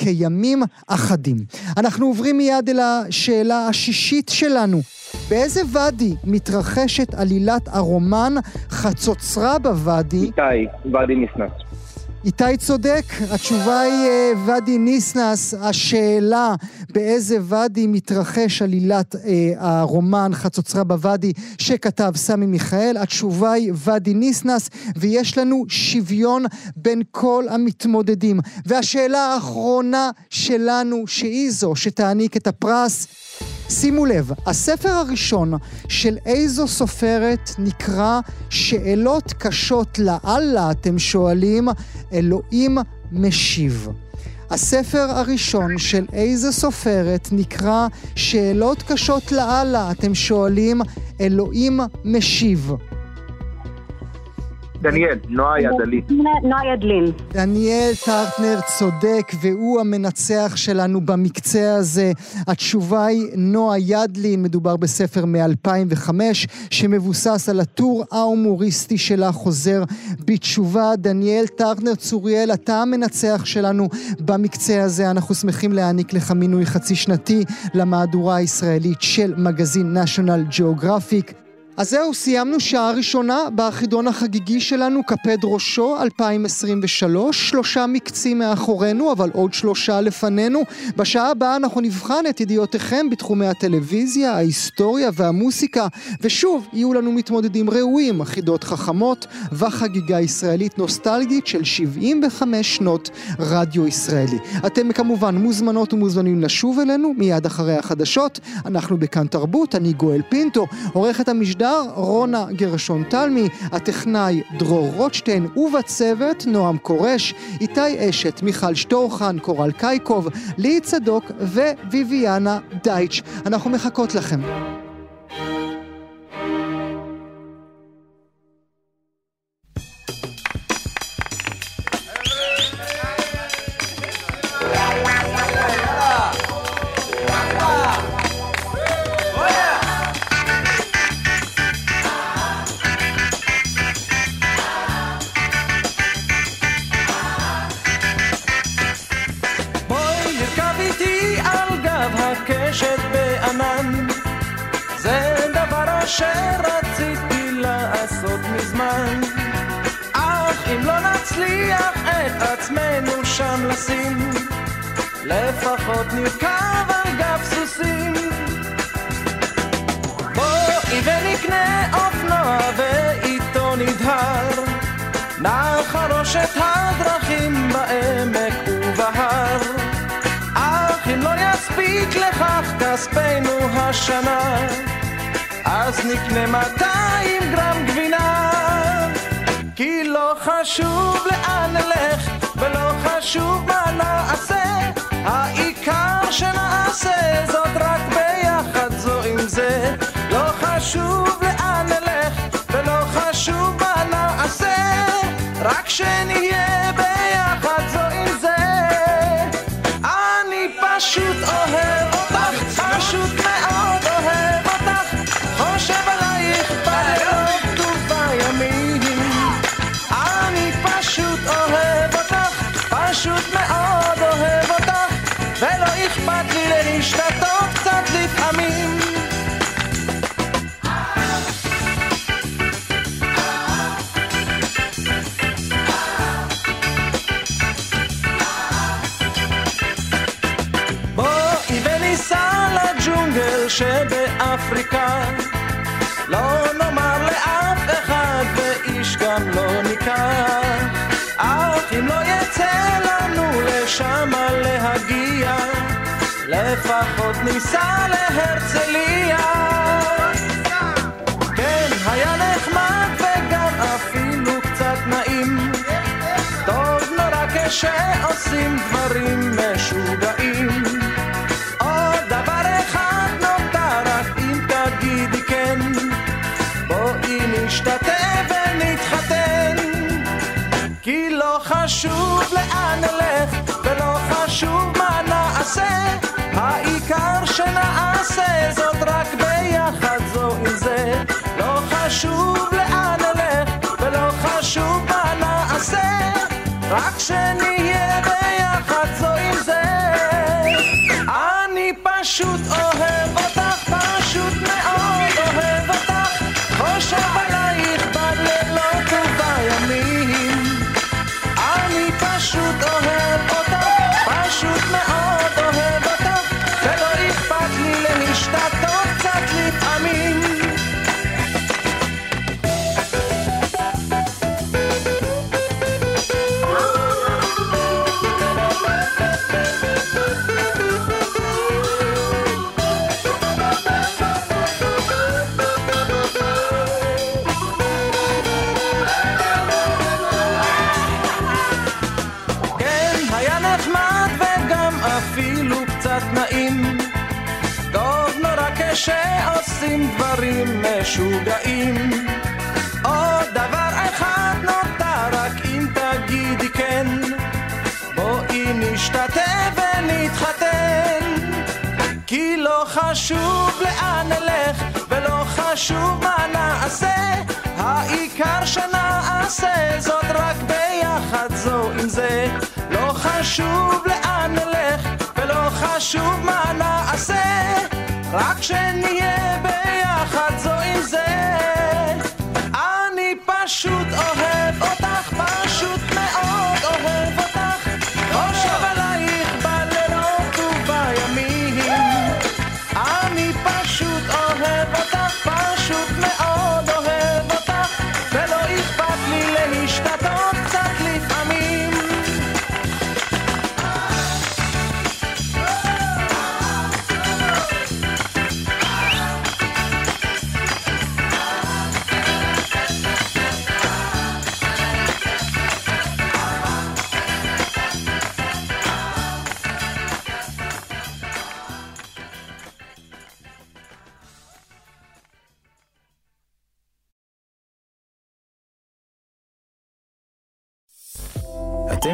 C: כימים אחדים. אנחנו עוברים מיד אל השאלה השישית שלנו. באיזה ואדי מתרחשת עלילת הרומן חצוצרה בוואדי?
N: איתי, ואדי ניסנס.
C: איתי צודק, התשובה היא אה, ואדי ניסנס, השאלה באיזה ואדי מתרחש עלילת אה, הרומן חצוצרה בוואדי שכתב סמי מיכאל, התשובה היא ואדי ניסנס, ויש לנו שוויון בין כל המתמודדים. והשאלה האחרונה שלנו, שהיא זו שתעניק את הפרס, שימו לב, הספר הראשון של איזו סופרת נקרא שאלות קשות לאללה, אתם שואלים, אלוהים משיב. הספר הראשון של איזה סופרת נקרא שאלות קשות לאללה, אתם שואלים, אלוהים משיב.
E: דניאל, נועה ידלין.
L: נועה ידלין.
C: דניאל טרטנר צודק, והוא המנצח שלנו במקצה הזה. התשובה היא נועה ידלין, מדובר בספר מ-2005, שמבוסס על הטור ההומוריסטי שלה חוזר בתשובה. דניאל טרטנר צוריאל, אתה המנצח שלנו במקצה הזה. אנחנו שמחים להעניק לך מינוי חצי שנתי למהדורה הישראלית של מגזין national geographic. אז זהו, סיימנו שעה ראשונה בחידון החגיגי שלנו, קפד ראשו 2023. שלושה מקצים מאחורינו, אבל עוד שלושה לפנינו. בשעה הבאה אנחנו נבחן את ידיעותיכם בתחומי הטלוויזיה, ההיסטוריה והמוסיקה, ושוב, יהיו לנו מתמודדים ראויים, חידות חכמות וחגיגה ישראלית נוסטלגית של 75 שנות רדיו ישראלי. אתם כמובן מוזמנות ומוזמנים לשוב אלינו מיד אחרי החדשות. אנחנו בכאן תרבות, אני גואל פינטו, עורכת המשדר רונה גרשון תלמי, הטכנאי דרור רוטשטיין, ובצוות נועם קורש, איתי אשת, מיכל שטורחן, קורל קייקוב, ליהי צדוק וויביאנה דייטש. אנחנו מחכות לכם.
O: דבר אשר רציתי לעשות מזמן. אך אם לא נצליח את עצמנו שם לשים לפחות נרכב על גב סוסים. בואי ונקנה אופנוע ואיתו נדהר נחרוש את הדרכים בעמק ובהר. אך אם לא יספיק לכך כספנו השנה אז נקנה 200 גרם גבינה. כי לא חשוב לאן נלך ולא חשוב מה נעשה העיקר שנעשה זאת רק ביחד זו עם זה. לא חשוב לאן נלך ולא חשוב מה נעשה רק שנהיה ביחד לשם להגיע לפחות ניסע להרצליה. כן, היה נחמד וגם אפילו קצת נעים. טוב נורא כשעושים דברים משוגעים. עוד כן. לא חשוב לאן נלך חשוב מה נעשה העיקר שנעשה זאת רק ביחד זו עם זה. לא חשוב לאן נלך ולא חשוב מה נעשה רק שנהיה חיים. טוב נורא כשעושים דברים משוגעים. עוד דבר אחד נותר רק אם תגידי כן. בואי נשתתף ונתחתן. כי לא חשוב לאן נלך ולא חשוב מה נעשה. העיקר שנעשה זאת רק ביחד זו עם זה. לא חשוב לאן נלך חשוב מה נעשה. רק שנהיה ביחד זו עם זה. אני פשוט אוהב אותך,